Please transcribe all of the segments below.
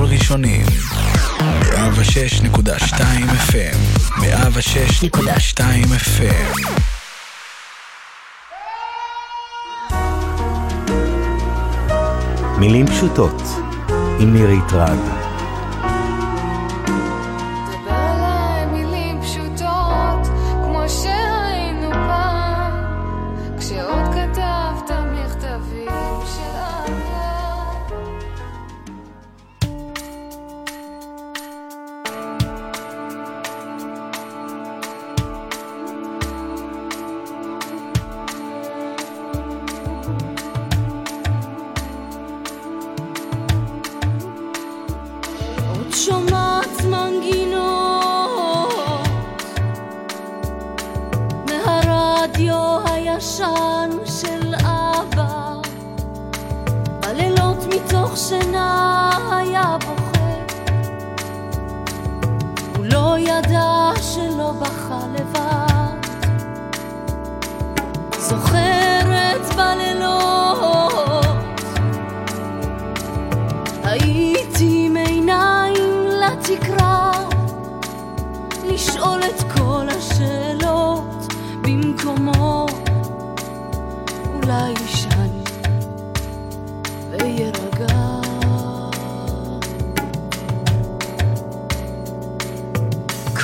קול ראשונים. 106.2 FM 106.2 FM מילים פשוטות עם מירי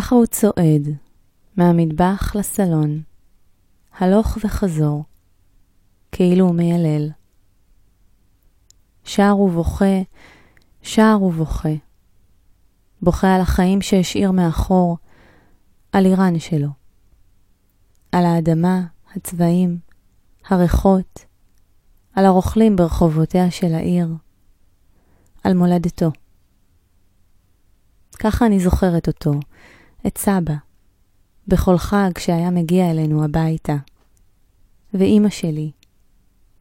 ככה הוא צועד, מהמטבח לסלון, הלוך וחזור, כאילו הוא מיילל. שר ובוכה, שר ובוכה. בוכה על החיים שהשאיר מאחור, על איראן שלו, על האדמה, הצבעים, הריחות, על הרוכלים ברחובותיה של העיר, על מולדתו. ככה אני זוכרת אותו, את סבא, בכל חג שהיה מגיע אלינו הביתה. ואימא שלי,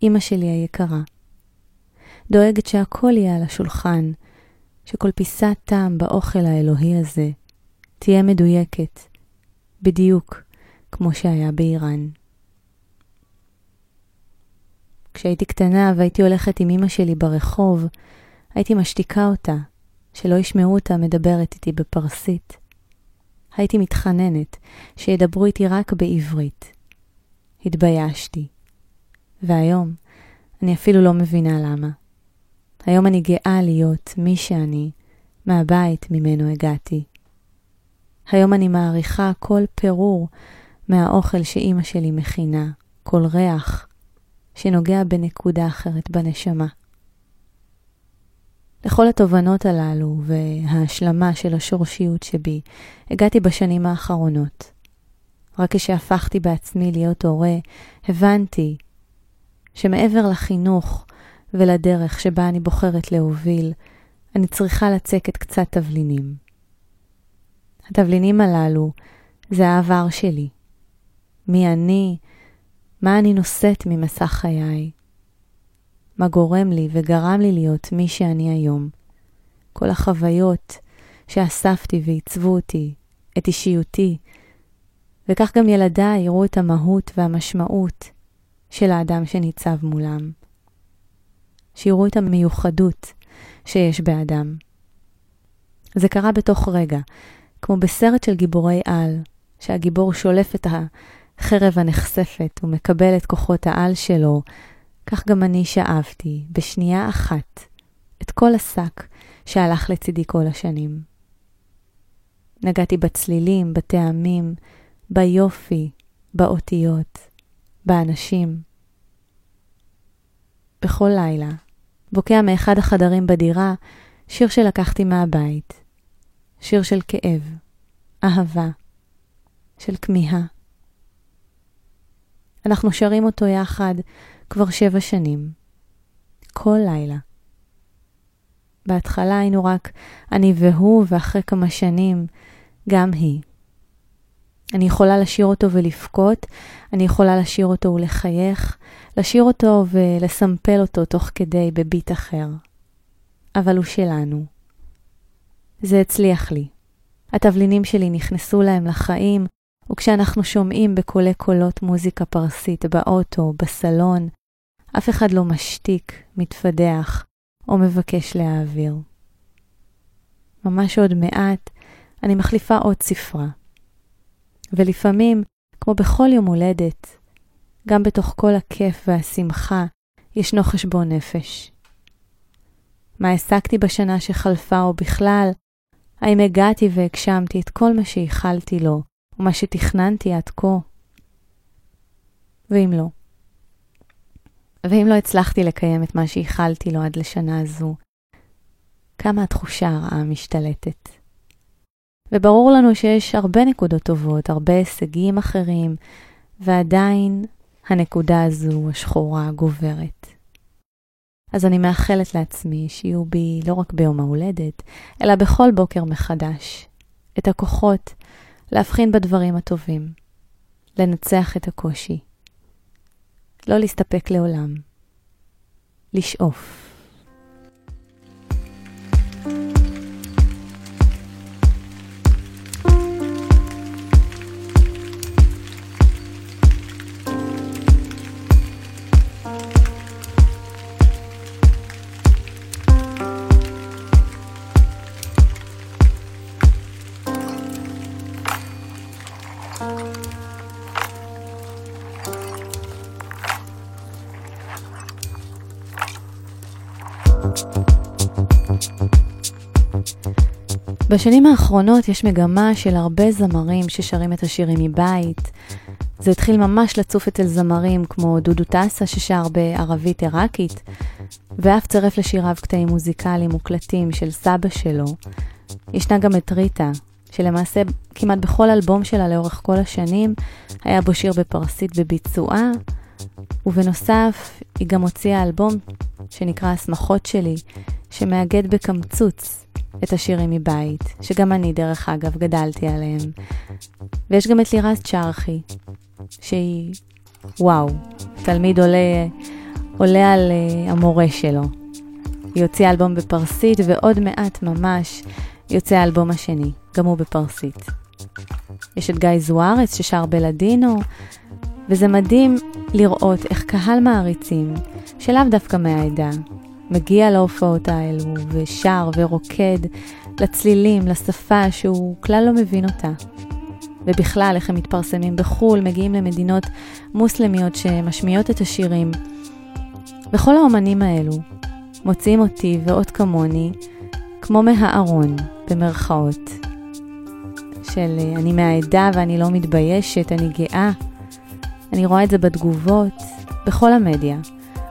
אימא שלי היקרה, דואגת שהכל יהיה על השולחן, שכל פיסת טעם באוכל האלוהי הזה תהיה מדויקת, בדיוק כמו שהיה באיראן. כשהייתי קטנה והייתי הולכת עם אמא שלי ברחוב, הייתי משתיקה אותה, שלא ישמעו אותה מדברת איתי בפרסית. הייתי מתחננת שידברו איתי רק בעברית. התביישתי. והיום אני אפילו לא מבינה למה. היום אני גאה להיות מי שאני, מהבית ממנו הגעתי. היום אני מעריכה כל פירור מהאוכל שאימא שלי מכינה, כל ריח שנוגע בנקודה אחרת בנשמה. לכל התובנות הללו וההשלמה של השורשיות שבי הגעתי בשנים האחרונות. רק כשהפכתי בעצמי להיות הורה, הבנתי שמעבר לחינוך ולדרך שבה אני בוחרת להוביל, אני צריכה לצקת קצת תבלינים. התבלינים הללו זה העבר שלי. מי אני, מה אני נושאת ממסך חיי, מה גורם לי וגרם לי להיות מי שאני היום. כל החוויות שאספתי ועיצבו אותי, את אישיותי, וכך גם ילדיי יראו את המהות והמשמעות של האדם שניצב מולם. שיראו את המיוחדות שיש באדם. זה קרה בתוך רגע, כמו בסרט של גיבורי על, שהגיבור שולף את החרב הנחשפת ומקבל את כוחות העל שלו, כך גם אני שאבתי, בשנייה אחת, את כל השק שהלך לצידי כל השנים. נגעתי בצלילים, בטעמים, ביופי, באותיות, באנשים. בכל לילה, בוקע מאחד החדרים בדירה שיר שלקחתי מהבית. שיר של כאב, אהבה, של כמיהה. אנחנו שרים אותו יחד כבר שבע שנים. כל לילה. בהתחלה היינו רק אני והוא, ואחרי כמה שנים, גם היא. אני יכולה לשיר אותו ולבכות, אני יכולה לשיר אותו ולחייך, לשיר אותו ולסמפל אותו תוך כדי בביט אחר. אבל הוא שלנו. זה הצליח לי. התבלינים שלי נכנסו להם לחיים, וכשאנחנו שומעים בקולי קולות מוזיקה פרסית באוטו, בסלון, אף אחד לא משתיק, מתפדח או מבקש להעביר. ממש עוד מעט אני מחליפה עוד ספרה. ולפעמים, כמו בכל יום הולדת, גם בתוך כל הכיף והשמחה, ישנו חשבון נפש. מה השגתי בשנה שחלפה או בכלל? האם הגעתי והגשמתי את כל מה שייחלתי לו, ומה שתכננתי עד כה? ואם לא? ואם לא הצלחתי לקיים את מה שייחלתי לו עד לשנה הזו, כמה התחושה הרעה משתלטת. וברור לנו שיש הרבה נקודות טובות, הרבה הישגים אחרים, ועדיין הנקודה הזו, השחורה, גוברת. אז אני מאחלת לעצמי שיהיו בי לא רק ביום ההולדת, אלא בכל בוקר מחדש, את הכוחות להבחין בדברים הטובים, לנצח את הקושי, לא להסתפק לעולם, לשאוף. בשנים האחרונות יש מגמה של הרבה זמרים ששרים את השירים מבית. זה התחיל ממש לצוף אצל זמרים כמו דודו טסה ששר בערבית עיראקית, ואף צרף לשיריו קטעים מוזיקליים מוקלטים של סבא שלו, ישנה גם את ריטה, שלמעשה כמעט בכל אלבום שלה לאורך כל השנים היה בו שיר בפרסית בביצועה, ובנוסף היא גם הוציאה אלבום שנקרא הסמכות שלי, שמאגד בקמצוץ את השירים מבית, שגם אני דרך אגב גדלתי עליהם. ויש גם את לירז צ'רחי, שהיא, וואו, תלמיד עולה, עולה על uh, המורה שלו. היא הוציאה אלבום בפרסית, ועוד מעט ממש יוצא האלבום השני, גם הוא בפרסית. יש את גיא זוארץ ששר בלדינו, וזה מדהים לראות איך קהל מעריצים, שלאו דווקא מהעדה, מגיע להופעות האלו ושר ורוקד לצלילים, לשפה שהוא כלל לא מבין אותה. ובכלל, איך הם מתפרסמים בחו"ל, מגיעים למדינות מוסלמיות שמשמיעות את השירים. וכל האומנים האלו מוציאים אותי ועוד כמוני כמו מהארון, במרכאות. של אני מהעדה ואני לא מתביישת, אני גאה. אני רואה את זה בתגובות, בכל המדיה.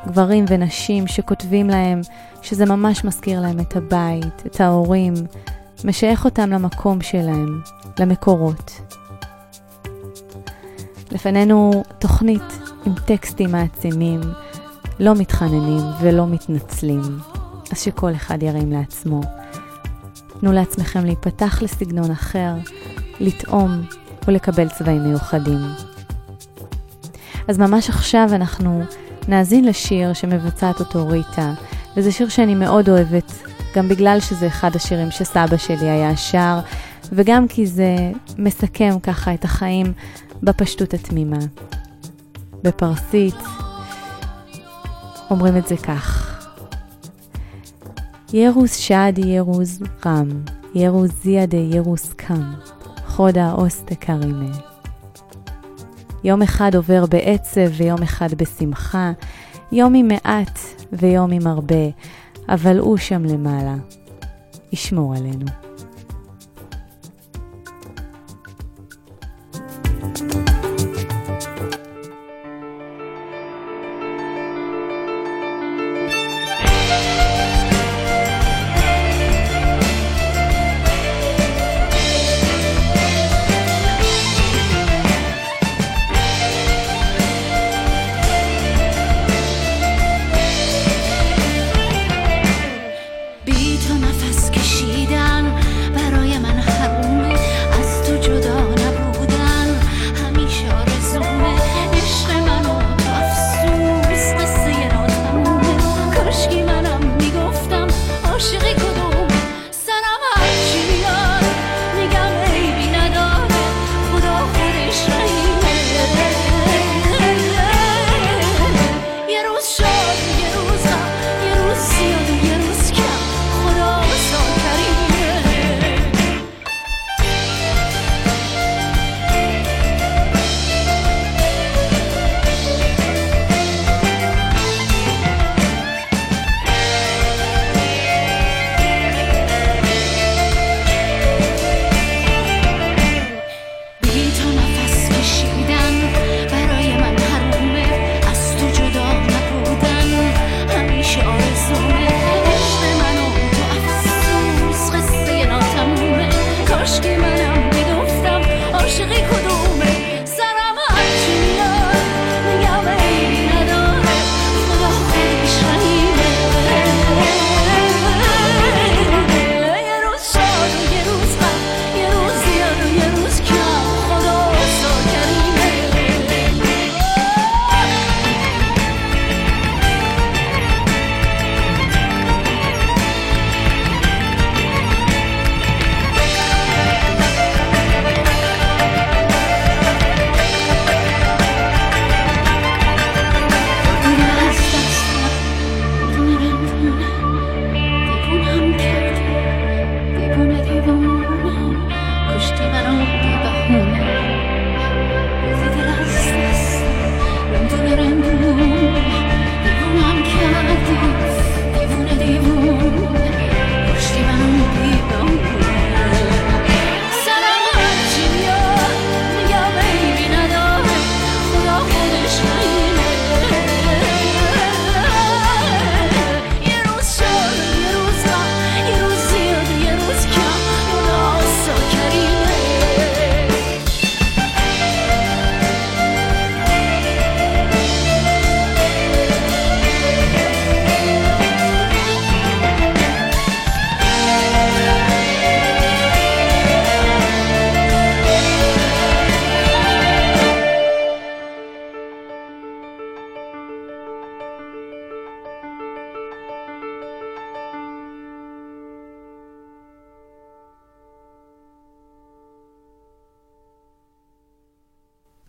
גברים ונשים שכותבים להם שזה ממש מזכיר להם את הבית, את ההורים, משייך אותם למקום שלהם, למקורות. לפנינו תוכנית עם טקסטים מעצימים, לא מתחננים ולא מתנצלים, אז שכל אחד ירים לעצמו. תנו לעצמכם להיפתח לסגנון אחר, לטעום ולקבל צבעים מיוחדים. אז ממש עכשיו אנחנו נאזין לשיר שמבצעת אותו ריטה, וזה שיר שאני מאוד אוהבת, גם בגלל שזה אחד השירים שסבא שלי היה שר, וגם כי זה מסכם ככה את החיים בפשטות התמימה. בפרסית אומרים את זה כך: ירוס שעדי ירוס רם, ירוס זיאדה ירוס קם, חודה אוסטה קרימה. יום אחד עובר בעצב ויום אחד בשמחה, יום עם מעט ויום עם הרבה, אבל הוא שם למעלה. ישמור עלינו.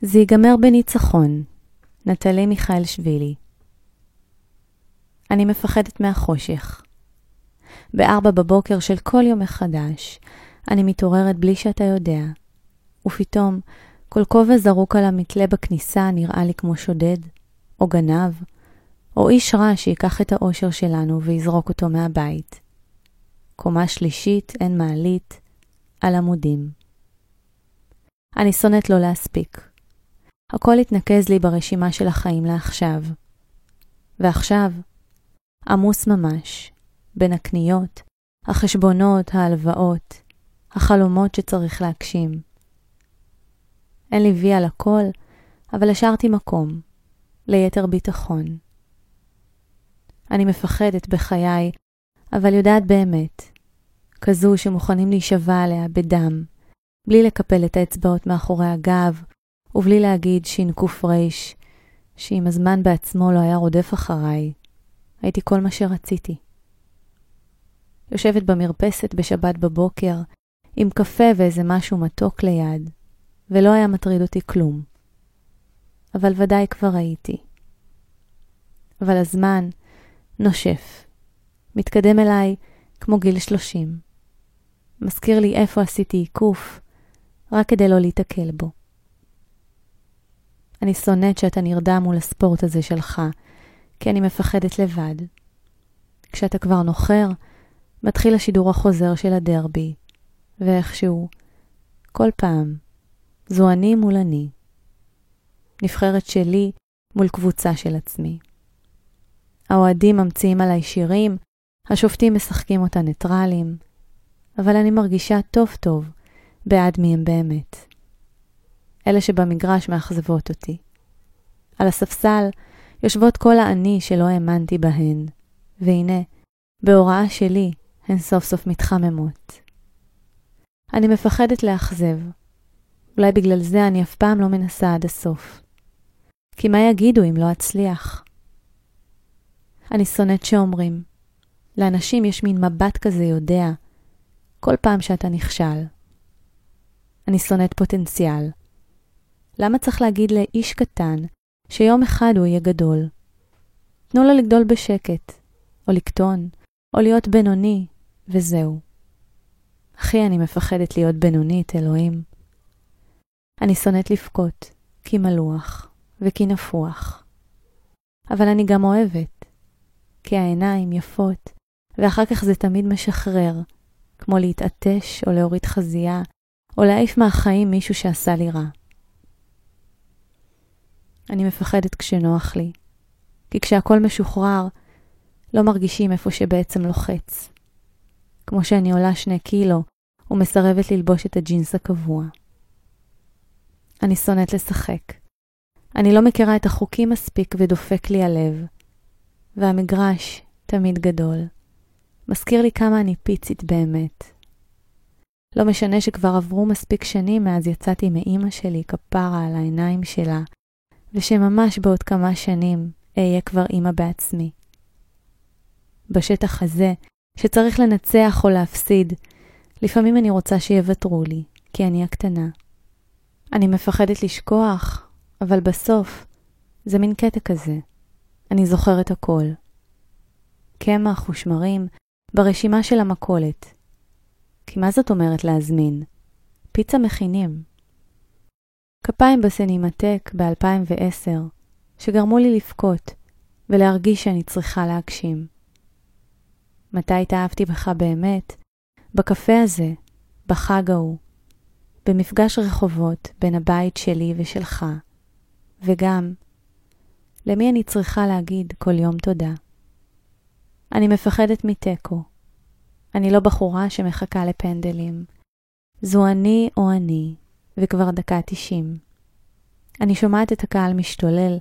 זה ייגמר בניצחון. נטלי מיכאל שבילי. אני מפחדת מהחושך. בארבע בבוקר של כל יום מחדש, אני מתעוררת בלי שאתה יודע, ופתאום כל כובע זרוק על המתלה בכניסה נראה לי כמו שודד, או גנב, או איש רע שיקח את האושר שלנו ויזרוק אותו מהבית. קומה שלישית, אין מעלית, על עמודים. אני שונאת לא להספיק. הכל התנקז לי ברשימה של החיים לעכשיו. ועכשיו, עמוס ממש, בין הקניות, החשבונות, ההלוואות, החלומות שצריך להגשים. אין לי וי על הכל, אבל השארתי מקום, ליתר ביטחון. אני מפחדת בחיי, אבל יודעת באמת, כזו שמוכנים להישבע עליה בדם, בלי לקפל את האצבעות מאחורי הגב, ובלי להגיד ש"ק ריש, שאם הזמן בעצמו לא היה רודף אחריי, הייתי כל מה שרציתי. יושבת במרפסת בשבת בבוקר, עם קפה ואיזה משהו מתוק ליד, ולא היה מטריד אותי כלום. אבל ודאי כבר הייתי. אבל הזמן נושף, מתקדם אליי כמו גיל שלושים. מזכיר לי איפה עשיתי עיקוף, רק כדי לא להיתקל בו. אני שונאת שאתה נרדם מול הספורט הזה שלך, כי אני מפחדת לבד. כשאתה כבר נוחר, מתחיל השידור החוזר של הדרבי, ואיכשהו, כל פעם, זו אני מול אני. נבחרת שלי מול קבוצה של עצמי. האוהדים ממציאים עליי שירים, השופטים משחקים אותה ניטרלים, אבל אני מרגישה טוב טוב בעד מי הם באמת. אלה שבמגרש מאכזבות אותי. על הספסל יושבות כל האני שלא האמנתי בהן, והנה, בהוראה שלי, הן סוף סוף מתחממות. אני מפחדת לאכזב. אולי בגלל זה אני אף פעם לא מנסה עד הסוף. כי מה יגידו אם לא אצליח? אני שונאת שאומרים. לאנשים יש מין מבט כזה יודע, כל פעם שאתה נכשל. אני שונאת פוטנציאל. למה צריך להגיד לאיש קטן שיום אחד הוא יהיה גדול? תנו לו לגדול בשקט, או לקטון, או להיות בינוני, וזהו. אחי, אני מפחדת להיות בינונית, אלוהים. אני שונאת לבכות, כי מלוח, וכי נפוח. אבל אני גם אוהבת, כי העיניים יפות, ואחר כך זה תמיד משחרר, כמו להתעטש או להוריד חזייה, או להעיף מהחיים מישהו שעשה לי רע. אני מפחדת כשנוח לי, כי כשהכול משוחרר, לא מרגישים איפה שבעצם לוחץ. כמו שאני עולה שני קילו ומסרבת ללבוש את הג'ינס הקבוע. אני שונאת לשחק. אני לא מכירה את החוקים מספיק ודופק לי הלב. והמגרש תמיד גדול. מזכיר לי כמה אני פיצית באמת. לא משנה שכבר עברו מספיק שנים מאז יצאתי מאימא שלי כפרה על העיניים שלה, ושממש בעוד כמה שנים אהיה כבר אימא בעצמי. בשטח הזה, שצריך לנצח או להפסיד, לפעמים אני רוצה שיוותרו לי, כי אני הקטנה. אני מפחדת לשכוח, אבל בסוף, זה מין קטע כזה. אני זוכרת הכל. קמח ושמרים ברשימה של המכולת. כי מה זאת אומרת להזמין? פיצה מכינים. כפיים בסנימטק ב-2010, שגרמו לי לבכות ולהרגיש שאני צריכה להגשים. מתי התאהבתי בך באמת? בקפה הזה, בחג ההוא, במפגש רחובות בין הבית שלי ושלך, וגם, למי אני צריכה להגיד כל יום תודה? אני מפחדת מתיקו. אני לא בחורה שמחכה לפנדלים. זו אני או אני, וכבר דקה תשעים. אני שומעת את הקהל משתולל,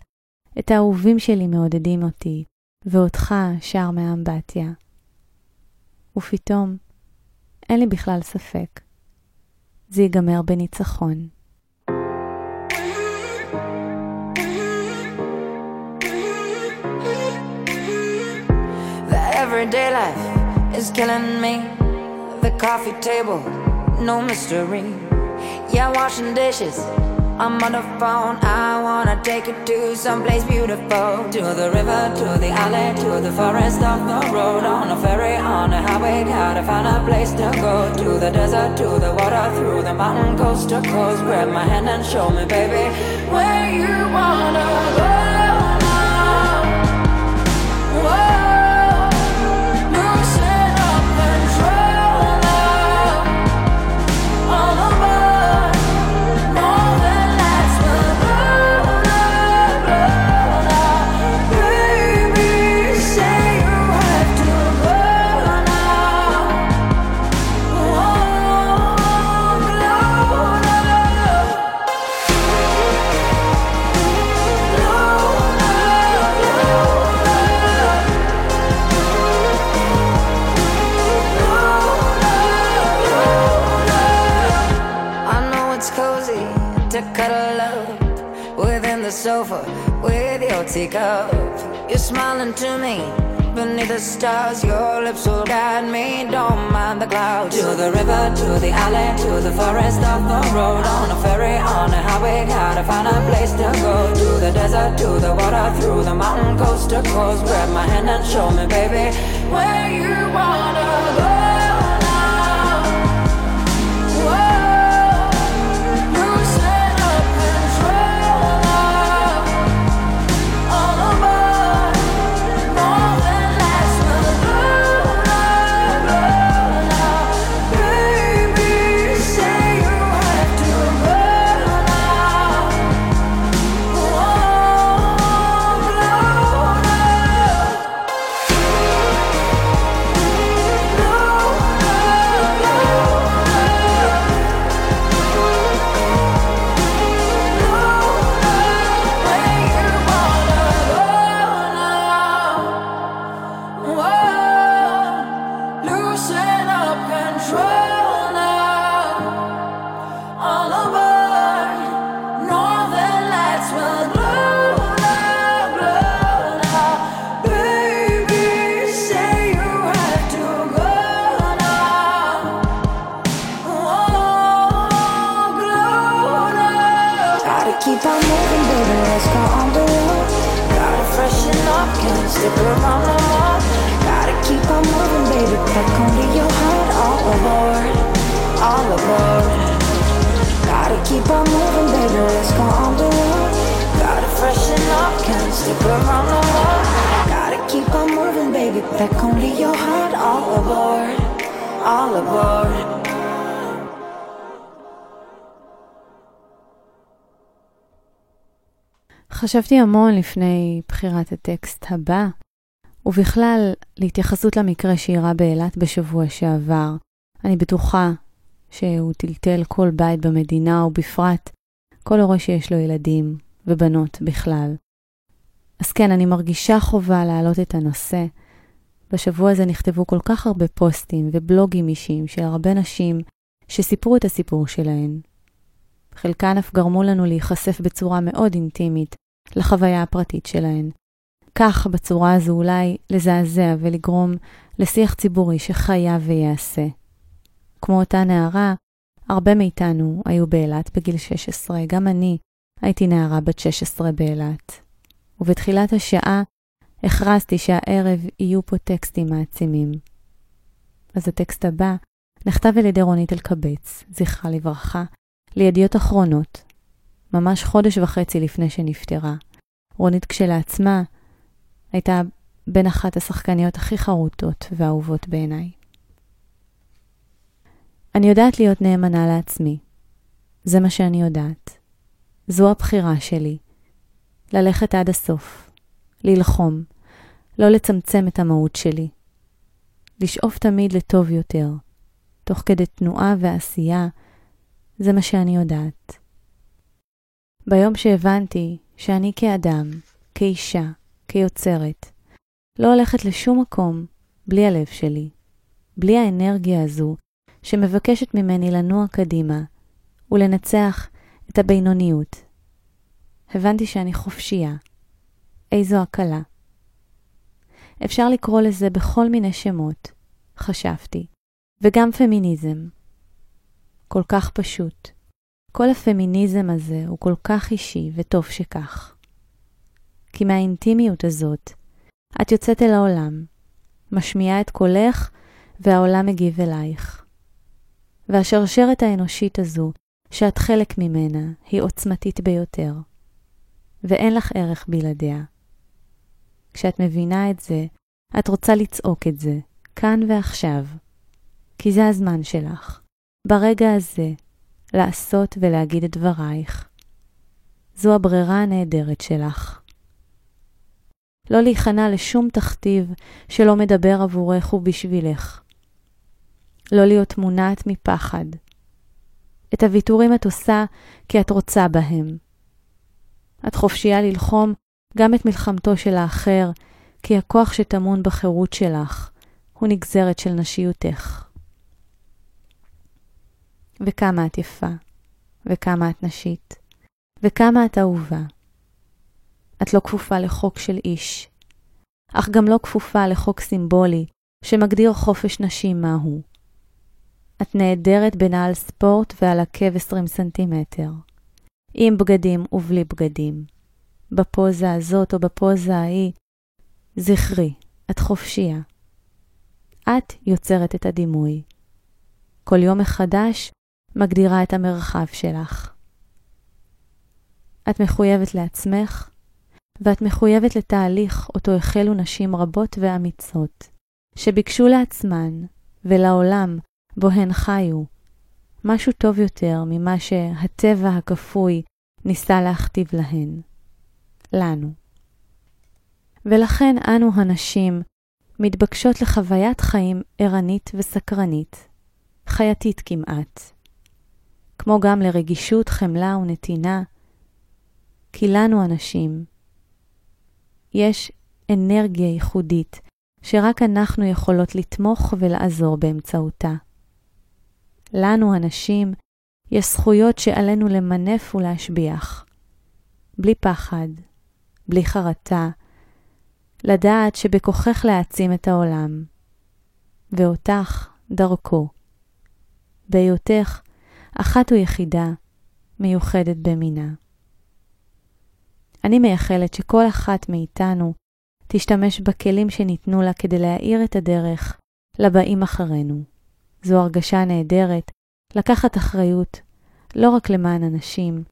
את האהובים שלי מעודדים אותי, ואותך שר מהאמבטיה. ופתאום, אין לי בכלל ספק. זה ייגמר בניצחון. everyday life is killing me. The coffee table, no mystery. Yeah, washing dishes I'm on the phone, I wanna take you to someplace beautiful. To the river, to the alley, to the forest off the road. On a ferry, on a highway, gotta find a place to go. To the desert, to the water, through the mountain, coast to coast. Grab my hand and show me, baby, where you wanna go. Whoa. Sofa with your teacup. You're smiling to me beneath the stars. Your lips will guide me. Don't mind the clouds. To the river, to the alley, to the forest off the road. On a ferry, on a highway, gotta find a place to go. To the desert, to the water, through the mountain, coast to coast. Grab my hand and show me, baby, where you wanna חשבתי המון לפני בחירת הטקסט הבא, ובכלל להתייחסות למקרה שאירע באילת בשבוע שעבר. אני בטוחה שהוא טלטל כל בית במדינה, ובפרט כל הורה שיש לו ילדים ובנות בכלל. אז כן, אני מרגישה חובה להעלות את הנושא. בשבוע הזה נכתבו כל כך הרבה פוסטים ובלוגים אישיים של הרבה נשים שסיפרו את הסיפור שלהן. חלקן אף גרמו לנו להיחשף בצורה מאוד אינטימית לחוויה הפרטית שלהן. כך, בצורה הזו אולי לזעזע ולגרום לשיח ציבורי שחייב וייעשה. כמו אותה נערה, הרבה מאיתנו היו באילת בגיל 16, גם אני הייתי נערה בת 16 באילת. ובתחילת השעה הכרזתי שהערב יהיו פה טקסטים מעצימים. אז הטקסט הבא נכתב על ידי רונית אלקבץ, זכרה לברכה, לידיעות אחרונות, ממש חודש וחצי לפני שנפטרה. רונית כשלעצמה הייתה בין אחת השחקניות הכי חרוטות ואהובות בעיניי. אני יודעת להיות נאמנה לעצמי. זה מה שאני יודעת. זו הבחירה שלי. ללכת עד הסוף. ללחום. לא לצמצם את המהות שלי. לשאוף תמיד לטוב יותר. תוך כדי תנועה ועשייה, זה מה שאני יודעת. ביום שהבנתי שאני כאדם, כאישה, כיוצרת, לא הולכת לשום מקום בלי הלב שלי, בלי האנרגיה הזו שמבקשת ממני לנוע קדימה ולנצח את הבינוניות. הבנתי שאני חופשייה. איזו הקלה. אפשר לקרוא לזה בכל מיני שמות, חשבתי, וגם פמיניזם. כל כך פשוט, כל הפמיניזם הזה הוא כל כך אישי, וטוב שכך. כי מהאינטימיות הזאת, את יוצאת אל העולם, משמיעה את קולך, והעולם מגיב אלייך. והשרשרת האנושית הזו, שאת חלק ממנה, היא עוצמתית ביותר, ואין לך ערך בלעדיה. כשאת מבינה את זה, את רוצה לצעוק את זה, כאן ועכשיו, כי זה הזמן שלך, ברגע הזה, לעשות ולהגיד את דברייך. זו הברירה הנהדרת שלך. לא להיכנע לשום תכתיב שלא מדבר עבורך ובשבילך. לא להיות מונעת מפחד. את הוויתורים את עושה כי את רוצה בהם. את חופשייה ללחום גם את מלחמתו של האחר, כי הכוח שטמון בחירות שלך הוא נגזרת של נשיותך. וכמה את יפה, וכמה את נשית, וכמה את אהובה. את לא כפופה לחוק של איש, אך גם לא כפופה לחוק סימבולי שמגדיר חופש נשים מהו. את נעדרת בנעל ספורט ועל עקב 20 סנטימטר, עם בגדים ובלי בגדים. בפוזה הזאת או בפוזה ההיא, זכרי, את חופשייה. את יוצרת את הדימוי. כל יום מחדש מגדירה את המרחב שלך. את מחויבת לעצמך, ואת מחויבת לתהליך אותו החלו נשים רבות ואמיצות, שביקשו לעצמן ולעולם בו הן חיו, משהו טוב יותר ממה שהטבע הכפוי ניסה להכתיב להן, לנו. ולכן אנו הנשים מתבקשות לחוויית חיים ערנית וסקרנית, חייתית כמעט, כמו גם לרגישות, חמלה ונתינה, כי לנו הנשים יש אנרגיה ייחודית שרק אנחנו יכולות לתמוך ולעזור באמצעותה. לנו, הנשים, יש זכויות שעלינו למנף ולהשביח. בלי פחד, בלי חרטה, לדעת שבכוחך להעצים את העולם, ואותך דרכו. בהיותך אחת ויחידה, מיוחדת במינה. אני מייחלת שכל אחת מאיתנו תשתמש בכלים שניתנו לה כדי להאיר את הדרך לבאים אחרינו. זו הרגשה נהדרת לקחת אחריות לא רק למען אנשים,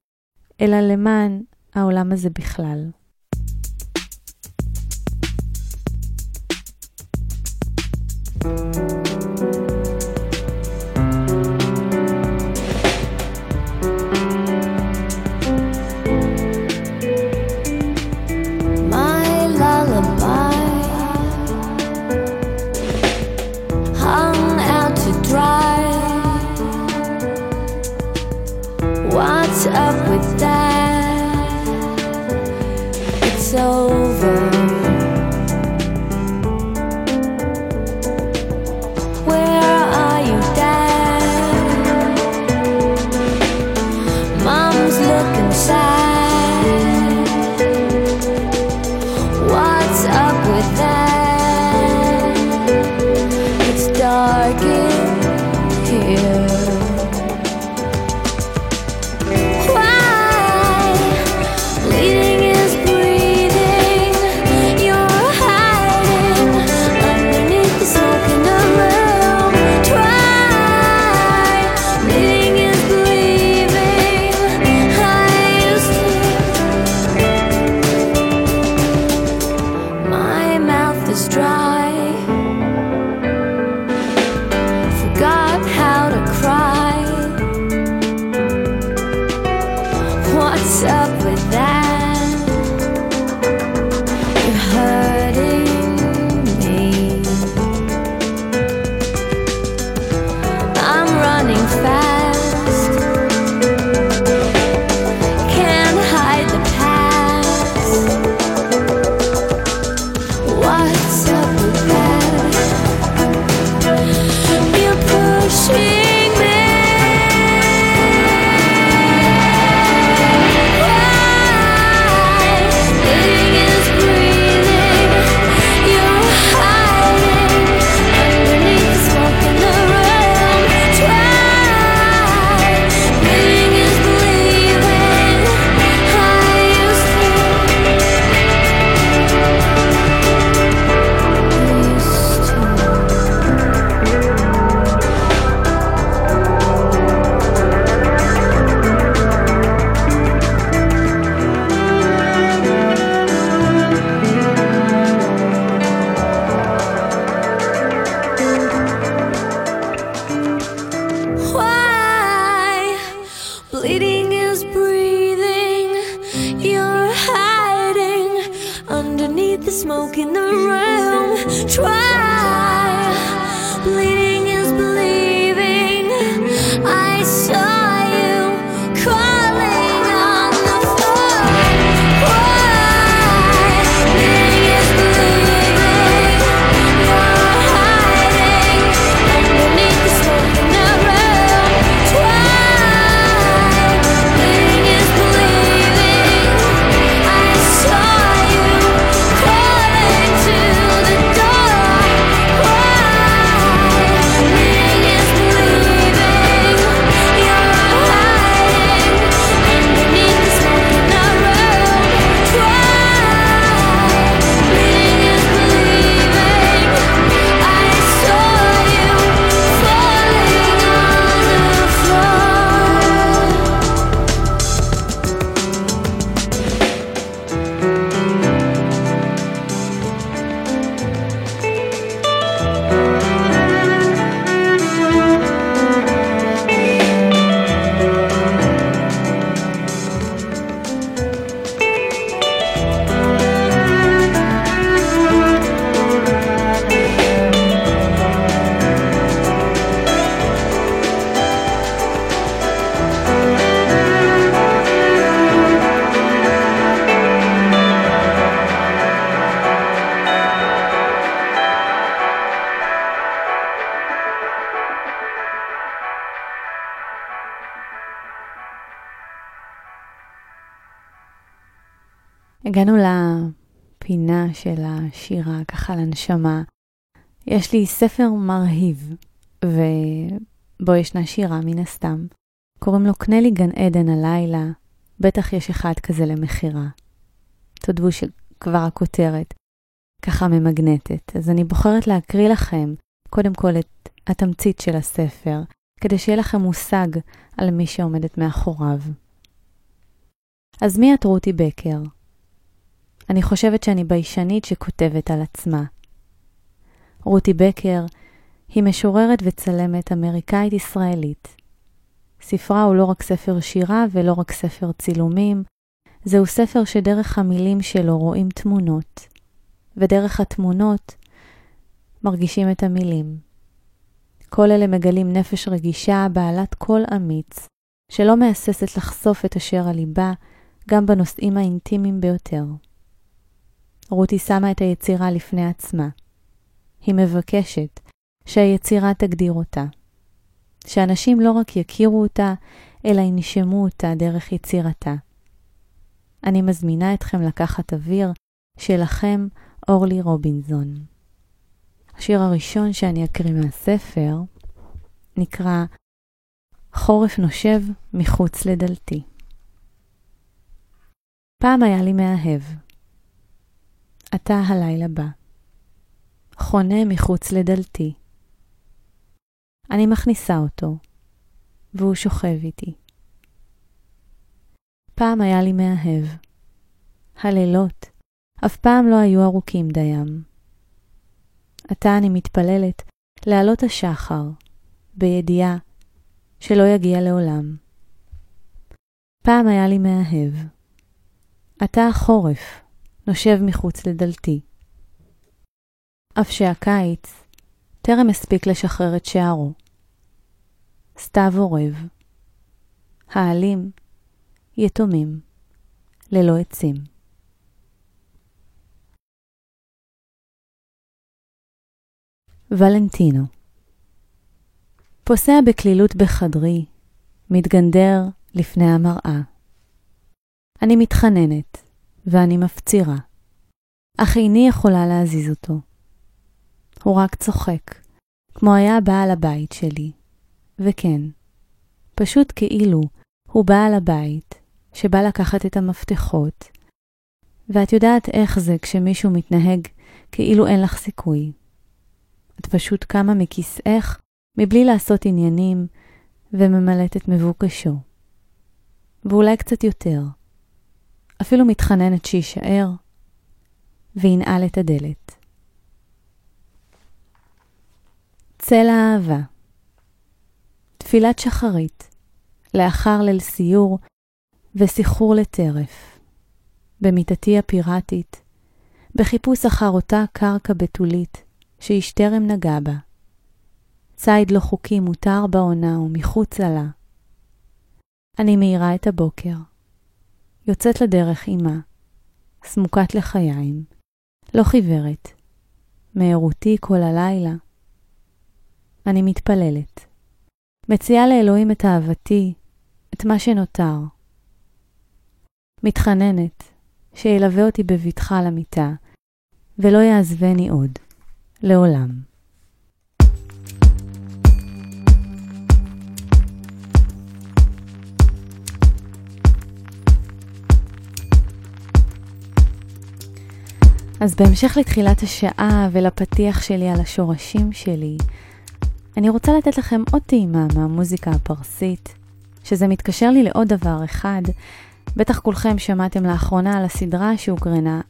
אלא למען העולם הזה בכלל. thank you up with that? It's over. הגענו לפינה של השירה, ככה לנשמה. יש לי ספר מרהיב, ובו ישנה שירה מן הסתם. קוראים לו קנה לי גן עדן הלילה, בטח יש אחד כזה למכירה. תודו שכבר הכותרת ככה ממגנטת. אז אני בוחרת להקריא לכם קודם כל את התמצית של הספר, כדי שיהיה לכם מושג על מי שעומדת מאחוריו. אז מי את רותי בקר? אני חושבת שאני ביישנית שכותבת על עצמה. רותי בקר היא משוררת וצלמת אמריקאית-ישראלית. ספרה הוא לא רק ספר שירה ולא רק ספר צילומים, זהו ספר שדרך המילים שלו רואים תמונות, ודרך התמונות מרגישים את המילים. כל אלה מגלים נפש רגישה בעלת קול אמיץ, שלא מהססת לחשוף את אשר על ליבה, גם בנושאים האינטימיים ביותר. רותי שמה את היצירה לפני עצמה. היא מבקשת שהיצירה תגדיר אותה. שאנשים לא רק יכירו אותה, אלא ינשמו אותה דרך יצירתה. אני מזמינה אתכם לקחת אוויר שלכם אורלי רובינזון. השיר הראשון שאני אקריא מהספר נקרא חורף נושב מחוץ לדלתי. פעם היה לי מאהב. אתה הלילה בא. חונה מחוץ לדלתי. אני מכניסה אותו, והוא שוכב איתי. פעם היה לי מאהב. הלילות אף פעם לא היו ארוכים דיים. עתה אני מתפללת לעלות השחר, בידיעה שלא יגיע לעולם. פעם היה לי מאהב. עתה החורף נושב מחוץ לדלתי. אף שהקיץ טרם הספיק לשחרר את שערו. סתיו עורב. העלים יתומים, ללא עצים. ולנטינו פוסע בקלילות בחדרי, מתגנדר לפני המראה. אני מתחננת, ואני מפצירה, אך איני יכולה להזיז אותו. הוא רק צוחק, כמו היה בעל הבית שלי. וכן, פשוט כאילו הוא בעל הבית, שבא לקחת את המפתחות, ואת יודעת איך זה כשמישהו מתנהג כאילו אין לך סיכוי. את פשוט קמה מכיסאך מבלי לעשות עניינים וממלאת את מבוקשו. ואולי קצת יותר. אפילו מתחננת שיישאר וינעל את הדלת. צל האהבה תפילת שחרית לאחר ליל סיור וסחרור לטרף. במיטתי הפיראטית, בחיפוש אחר אותה קרקע בתולית שאיש טרם נגע בה. ציד לא חוקי מותר בעונה ומחוצה לה. אני מאירה את הבוקר. יוצאת לדרך עימה, סמוקת לחיים, לא חיוורת, מהירותי כל הלילה. אני מתפללת. מציעה לאלוהים את אהבתי, את מה שנותר. מתחננת שילווה אותי בבטחה למיטה, ולא יעזבני עוד, לעולם. אז בהמשך לתחילת השעה ולפתיח שלי על השורשים שלי, אני רוצה לתת לכם עוד טעימה מהמוזיקה הפרסית, שזה מתקשר לי לעוד דבר אחד. בטח כולכם שמעתם לאחרונה על הסדרה שהוקרנה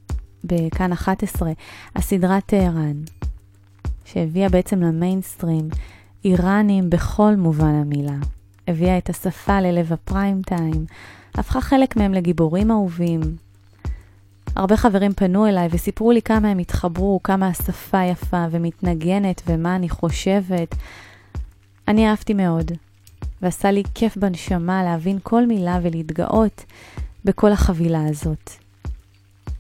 בכאן 11, הסדרה טהרן, שהביאה בעצם למיינסטרים איראנים בכל מובן המילה. הביאה את השפה ללב הפריים טיים, הפכה חלק מהם לגיבורים אהובים, הרבה חברים פנו אליי וסיפרו לי כמה הם התחברו, כמה השפה יפה ומתנגנת ומה אני חושבת. אני אהבתי מאוד, ועשה לי כיף בנשמה להבין כל מילה ולהתגאות בכל החבילה הזאת.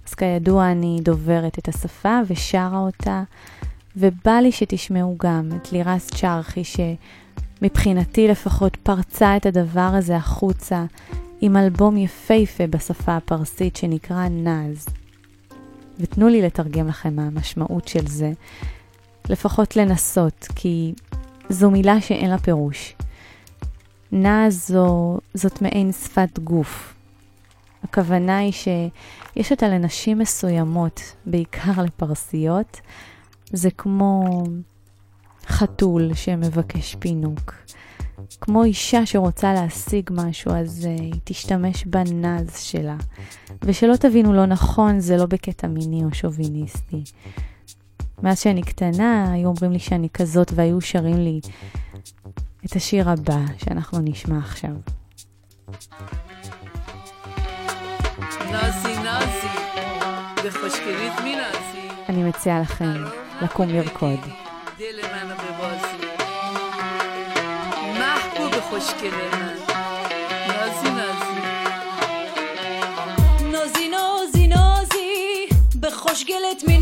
אז כידוע אני דוברת את השפה ושרה אותה, ובא לי שתשמעו גם את לירס צ'רחי, שמבחינתי לפחות פרצה את הדבר הזה החוצה, עם אלבום יפהפה בשפה הפרסית שנקרא נאז. ותנו לי לתרגם לכם מה המשמעות של זה, לפחות לנסות, כי זו מילה שאין לה פירוש. נאז זו, זאת מעין שפת גוף. הכוונה היא שיש אותה לנשים מסוימות, בעיקר לפרסיות, זה כמו חתול שמבקש פינוק. כמו אישה שרוצה להשיג משהו, אז uh, היא תשתמש בנז שלה. ושלא תבינו לא נכון, זה לא בקטע מיני או שוביניסטי. מאז שאני קטנה, היו אומרים לי שאני כזאת, והיו שרים לי את השיר הבא שאנחנו נשמע עכשיו. נאזי נאזי, בחושקרית מנאזי, אני מציעה לכם לקום לרקוד. دل منو ببازی محبوب خوشگل من. نازی نازی. نازی نازی نازی. به خوشگلت می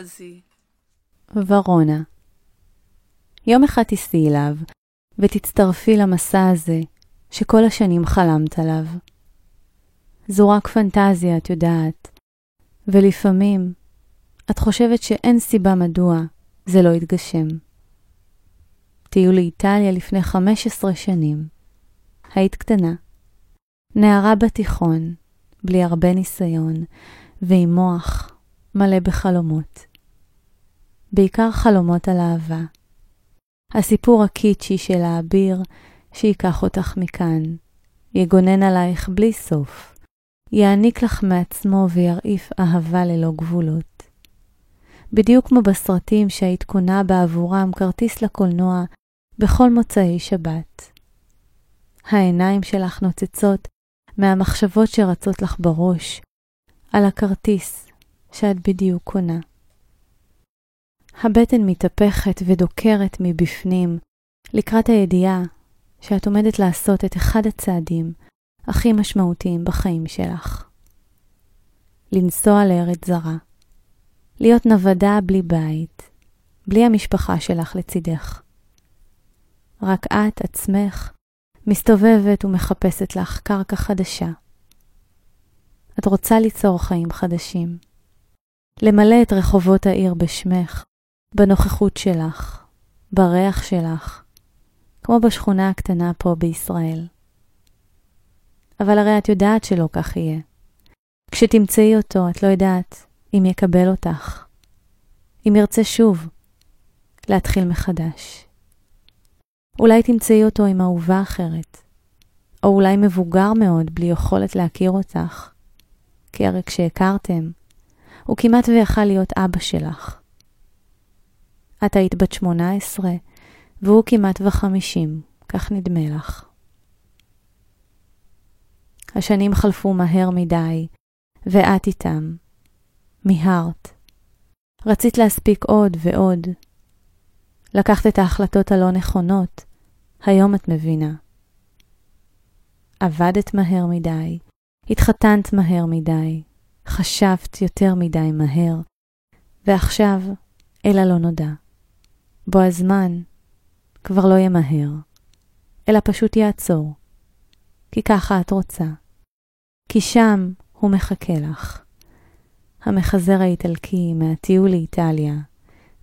נזי. ורונה. יום אחד תיסעי אליו, ותצטרפי למסע הזה שכל השנים חלמת עליו. זו רק פנטזיה, את יודעת, ולפעמים את חושבת שאין סיבה מדוע זה לא יתגשם. טיול לאיטליה לפני 15 שנים. היית קטנה. נערה בתיכון, בלי הרבה ניסיון, ועם מוח מלא בחלומות. בעיקר חלומות על אהבה. הסיפור הקיצ'י של האביר שייקח אותך מכאן, יגונן עלייך בלי סוף, יעניק לך מעצמו וירעיף אהבה ללא גבולות. בדיוק כמו בסרטים שהיית קונה בעבורם כרטיס לקולנוע בכל מוצאי שבת. העיניים שלך נוצצות מהמחשבות שרצות לך בראש על הכרטיס שאת בדיוק קונה. הבטן מתהפכת ודוקרת מבפנים לקראת הידיעה שאת עומדת לעשות את אחד הצעדים הכי משמעותיים בחיים שלך. לנסוע לארץ זרה. להיות נוודה בלי בית, בלי המשפחה שלך לצידך. רק את עצמך מסתובבת ומחפשת לך קרקע חדשה. את רוצה ליצור חיים חדשים. למלא את רחובות העיר בשמך, בנוכחות שלך, בריח שלך, כמו בשכונה הקטנה פה בישראל. אבל הרי את יודעת שלא כך יהיה. כשתמצאי אותו, את לא יודעת אם יקבל אותך, אם ירצה שוב להתחיל מחדש. אולי תמצאי אותו עם אהובה אחרת, או אולי מבוגר מאוד בלי יכולת להכיר אותך, כי הרי כשהכרתם, הוא כמעט ויכל להיות אבא שלך. את היית בת 18, והוא כמעט וחמישים, כך נדמה לך. השנים חלפו מהר מדי, ואת איתם. מיהרת. רצית להספיק עוד ועוד. לקחת את ההחלטות הלא נכונות, היום את מבינה. עבדת מהר מדי, התחתנת מהר מדי, חשבת יותר מדי מהר, ועכשיו אל הלא נודע. בו הזמן כבר לא ימהר, אלא פשוט יעצור. כי ככה את רוצה. כי שם הוא מחכה לך. המחזר האיטלקי מהטיול לאיטליה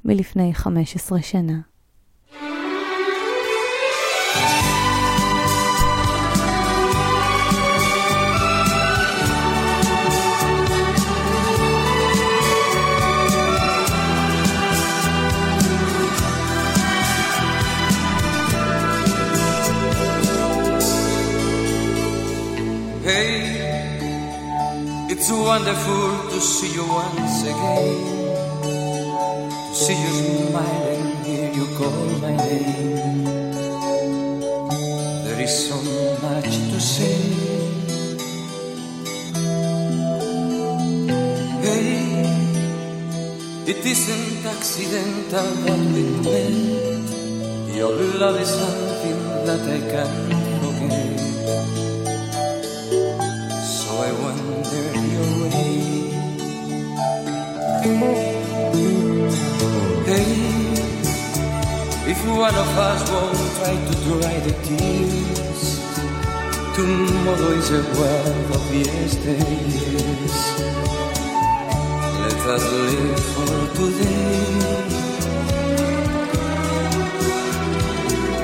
מלפני 15 שנה. It's wonderful to see you once again. To see you smile and hear you call my name. There is so much to say. Hey, it isn't accidental that we met. Your love is something that I can't forget. I wander your way. Hey, if one of us won't try to dry the tears, tomorrow is a world of yesterdays. Let us live for today.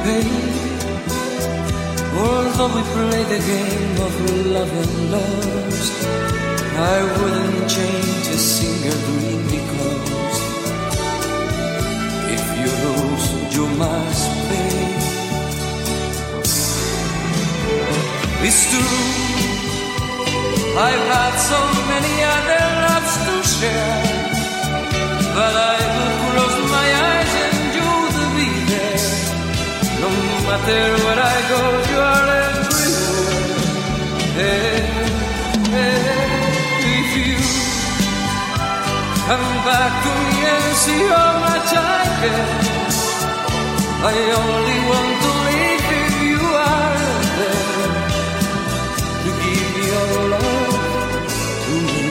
Hey. Although we play the game of love and lost, I wouldn't change a single dream because if you lose, you must pay. It's true, I've had so many other loves to share, but I will close my eyes matter where I go, you are everywhere. Hey, hey, if you come back to me and see how much I I only want to live if you are there to give your love to me.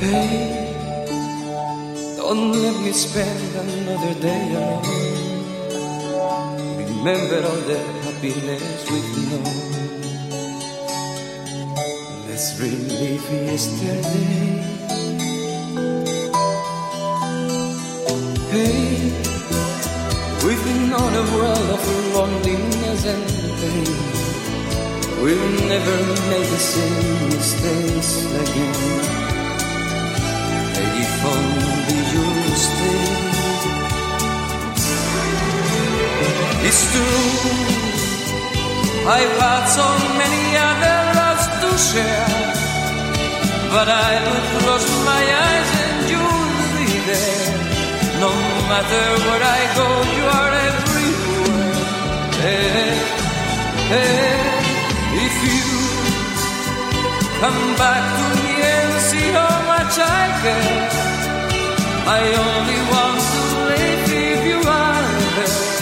Hey, don't let me spend another day alone. Remember all the happiness we've known. Let's relive yesterday. Hey, we've been on a world of loneliness and pain. We'll never make the same mistakes again. Hey, if only you'll stay. It's true. I've had so many other loves to share, but I would close my eyes and you'll be there. No matter where I go, you are everywhere. Hey, hey, if you come back to me and see how much I care, I only want to live if you are there.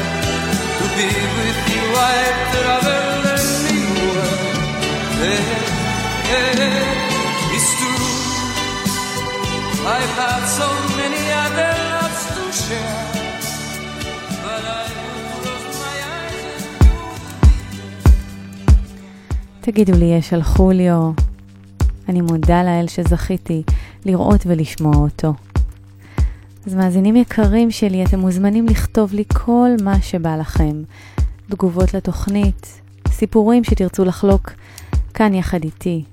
Be with you, I'd travel anywhere. Hey, hey, it's true. I've had so many other loves to share, but I תגידו לי, יש על חוליו. אני מודה לאל שזכיתי לראות ולשמוע אותו. אז מאזינים יקרים שלי, אתם מוזמנים לכתוב לי כל מה שבא לכם. תגובות לתוכנית, סיפורים שתרצו לחלוק כאן יחד איתי.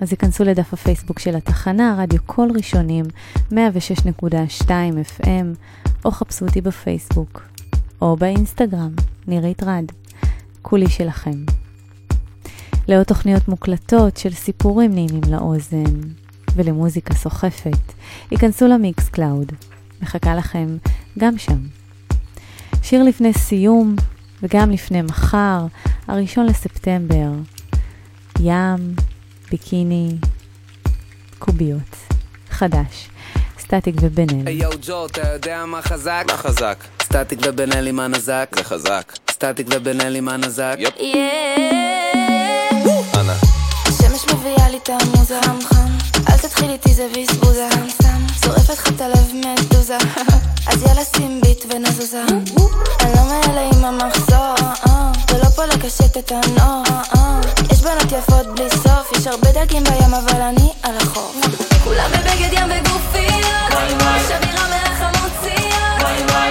אז היכנסו לדף הפייסבוק של התחנה, רדיו קול ראשונים, 106.2 FM, או חפשו אותי בפייסבוק, או באינסטגרם, נירית רד. כולי שלכם. לעוד תוכניות מוקלטות של סיפורים נעימים לאוזן ולמוזיקה סוחפת, היכנסו ל Mixcloud. מחכה לכם גם שם. שיר לפני סיום וגם לפני מחר, הראשון לספטמבר. ים, ביקיני, קוביות. חדש. סטטיק ובן אל. היי יואו ג'ו, אתה יודע מה חזק? מה חזק? סטטיק ובן אלי מה נזק? זה חזק. סטטיק ובן אלי מה נזק? יופ. Yeah. אנא. השמש מביאה לי את המוזה חם תתחיל איתי זה סתם שורפת לך את הלב מדוזה. אז יאללה שים ביט ונזוזה. אני לא מאלה עם המחזור אה, ולא פה לקשט את הנור אה, יש בנות יפות בלי סוף יש הרבה דגים בים אבל אני על החוף. כולם בבגד ים וגופיות שבירה מהחמוציות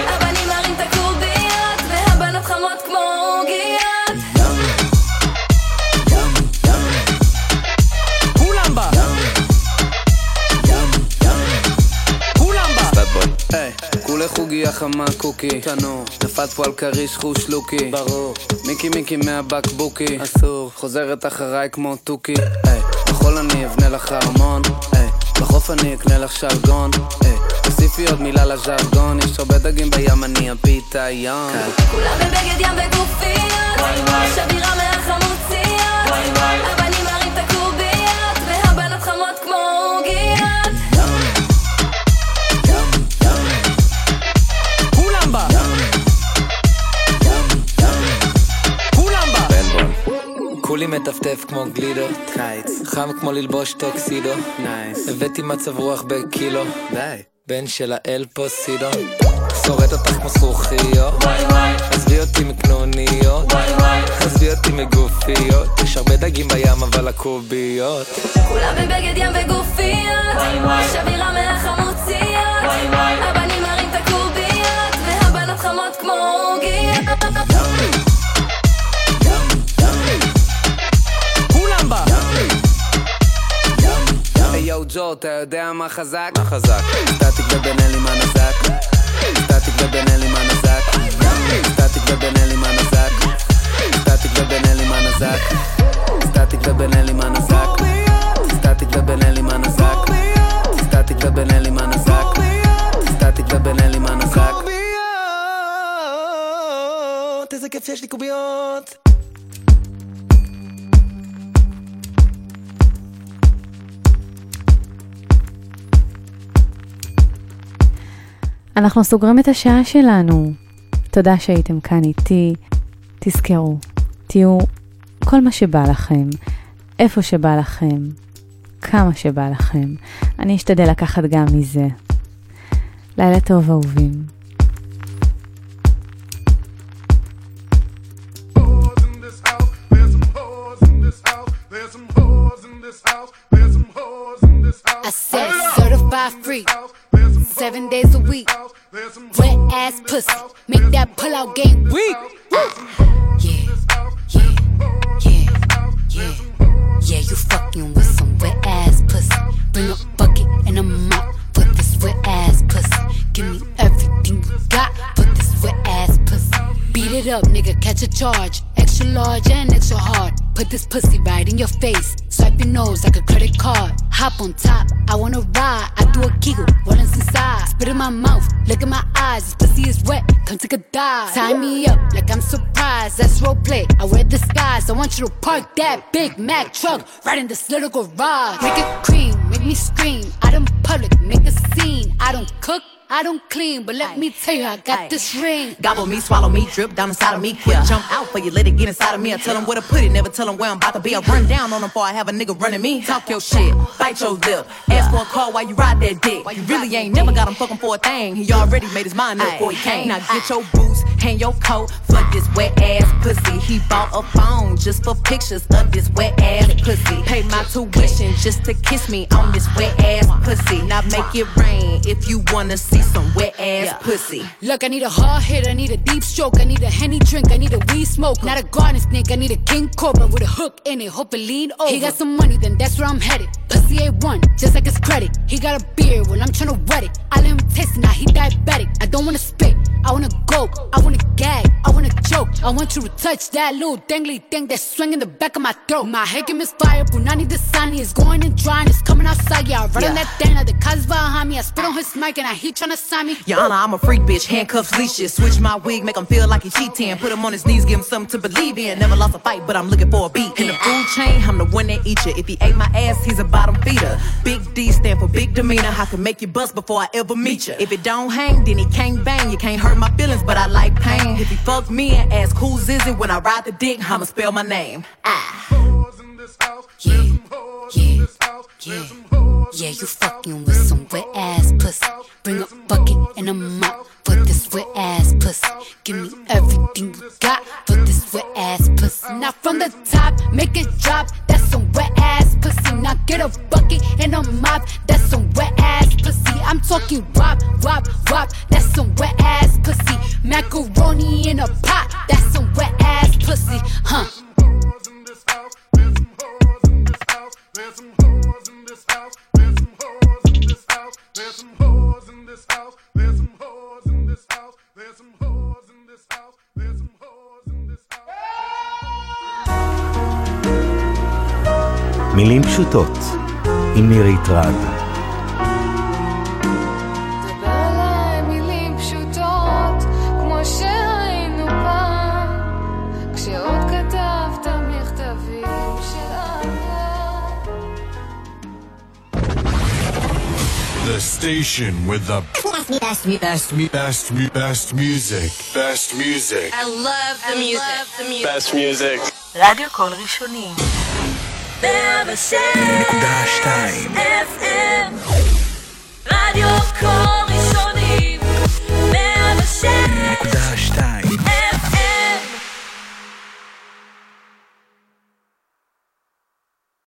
הבנים מרים את הקוביות והבנות חמות כמו עוגיות היי, כולי חוגיה חמה קוקי תנור נפת פה על כריש חוש לוקי. ברור. מיקי מיקי מהבקבוקי אסור. חוזרת אחריי כמו תוכי. היי, בחול אני אבנה לך ארמון. היי, בחוף אני אקנה לך שלגון היי, תוסיפי עוד מילה לז'רגון. יש הרבה דגים בים אני הפיתיון. כולם בבגד ים וגופיות. שבירה מהחמוציות. הבנים מרים את הקוביות כולי מטפטף כמו גלידו, קיץ, חם כמו ללבוש טוקסידו, נייס, הבאתי מצב רוח בקילו, די. בן של האל פוסידו, שורט אותך כמו זכוכיות, עזבי אותי מקנוניות, עזבי אותי מגופיות, יש הרבה דגים בים אבל הקוביות, כולם בבגד ים וגופיות. שבירה מהחמוציות הבנים מרים את הקוביות והבנות חמות כמו עוגיות ג'ו, אתה יודע מה חזק? מה חזק? סטטיק ובן אלי מה נזק? סטטיק ובן אלי מה נזק? סטטיק ובן אלי מה נזק? סטטיק ובן אלי מה נזק? סטטיק ובן אלי מה נזק? סטטיק ובן אלי מה נזק? סטטיק ובן אלי מה נזק? סטטיק ובן אלי מה נזק? איזה כיף שיש לי קוביות! אנחנו סוגרים את השעה שלנו. תודה שהייתם כאן איתי. תזכרו, תהיו כל מה שבא לכם, איפה שבא לכם, כמה שבא לכם. אני אשתדל לקחת גם מזה. לילה טוב, אהובים. I said certified free, seven days a week. Wet ass pussy, make that pull out game weak. Yeah, yeah, yeah, yeah. Yeah, you fucking with some wet ass pussy. Bring a bucket and a mop for this wet ass pussy. Give me everything you got for this wet ass pussy. Beat it up, nigga, catch a charge. Extra large and extra hard. Put this pussy right in your face. Swipe your nose like a credit card. Hop on top, I wanna ride. I do a giggle, is inside? Spit in my mouth, look in my eyes. This pussy is wet, come take a dive. Tie me up like I'm surprised. That's role play. I wear disguise. I want you to park that Big Mac truck right in this little garage. Make it cream, make me scream. Out in public, make a scene. I don't cook. I don't clean, but let me tell you, I got this ring. Gobble me, swallow me, drip down inside of me. Quick jump out for you, let it get inside of me. I tell them where to put it, never tell them where I'm about to be. I run down on them before I have a nigga running me. Talk your shit, bite your lip. Ask for a call while you ride that dick. You really ain't never got him fucking for a thing. He already made his mind up before he came. Now get your boots, hang your coat for this wet ass pussy. He bought a phone just for pictures of this wet ass pussy. Pay my tuition just to kiss me on this wet ass pussy. Now make it rain if you wanna see some wet ass pussy. Look, I need a hard hit, I need a deep stroke, I need a henny drink, I need a weed smoke. Not a garden snake, I need a king cobra with a hook in it, hope it lean over. He got some money, then that's where I'm headed. Pussy A1, just like his credit. He got a beard, well, I'm tryna wet it. I let him taste it, now he diabetic. I don't wanna spit, I wanna go, I wanna gag, I wanna choke. I want you to touch that little dangly thing that's swinging the back of my throat. My head can misfire, Punani the sunny is going and drying, it's coming outside. Yeah, I run on Yeah. that thing, the cuz behind me. I spit on his mic and I he tryna sign me. Your Honor, I'm a freak bitch, handcuffs, leashes. Switch my wig, make him feel like he cheating. Put him on his knees, give him something to believe in. Never lost a fight, but I'm looking for a beat. In the food chain, I'm the one that eat you. If he ate my ass, he's a bottom feeder. Big D stand for big demeanor. I can make you bust before I ever meet you. If it don't hang, then he can't bang. You can't hurt my feelings, but I like pain. If he fuck me and ask who's is it when I ride the dick, I'ma spell my name. Ah. Yeah, yeah, yeah. Yeah, you fucking with some wet ass pussy. Bring a bucket and a mop for this wet ass pussy. Give me everything you got for this wet ass pussy. Now from the top, make it drop. That's some wet ass pussy. Now get a bucket and a mop. That's some wet ass pussy. I'm talking wop, wop, wop. That's some wet ass pussy. Macaroni in a pot. That's some wet ass pussy, huh? מילים פשוטות עם מירית רד. station with the best, me, best, me, best, me, best music. Best music. I love the I music. Love the music. Best music. רדיו קול ראשוני. 106 FM רדיו קול ראשוני 106 time.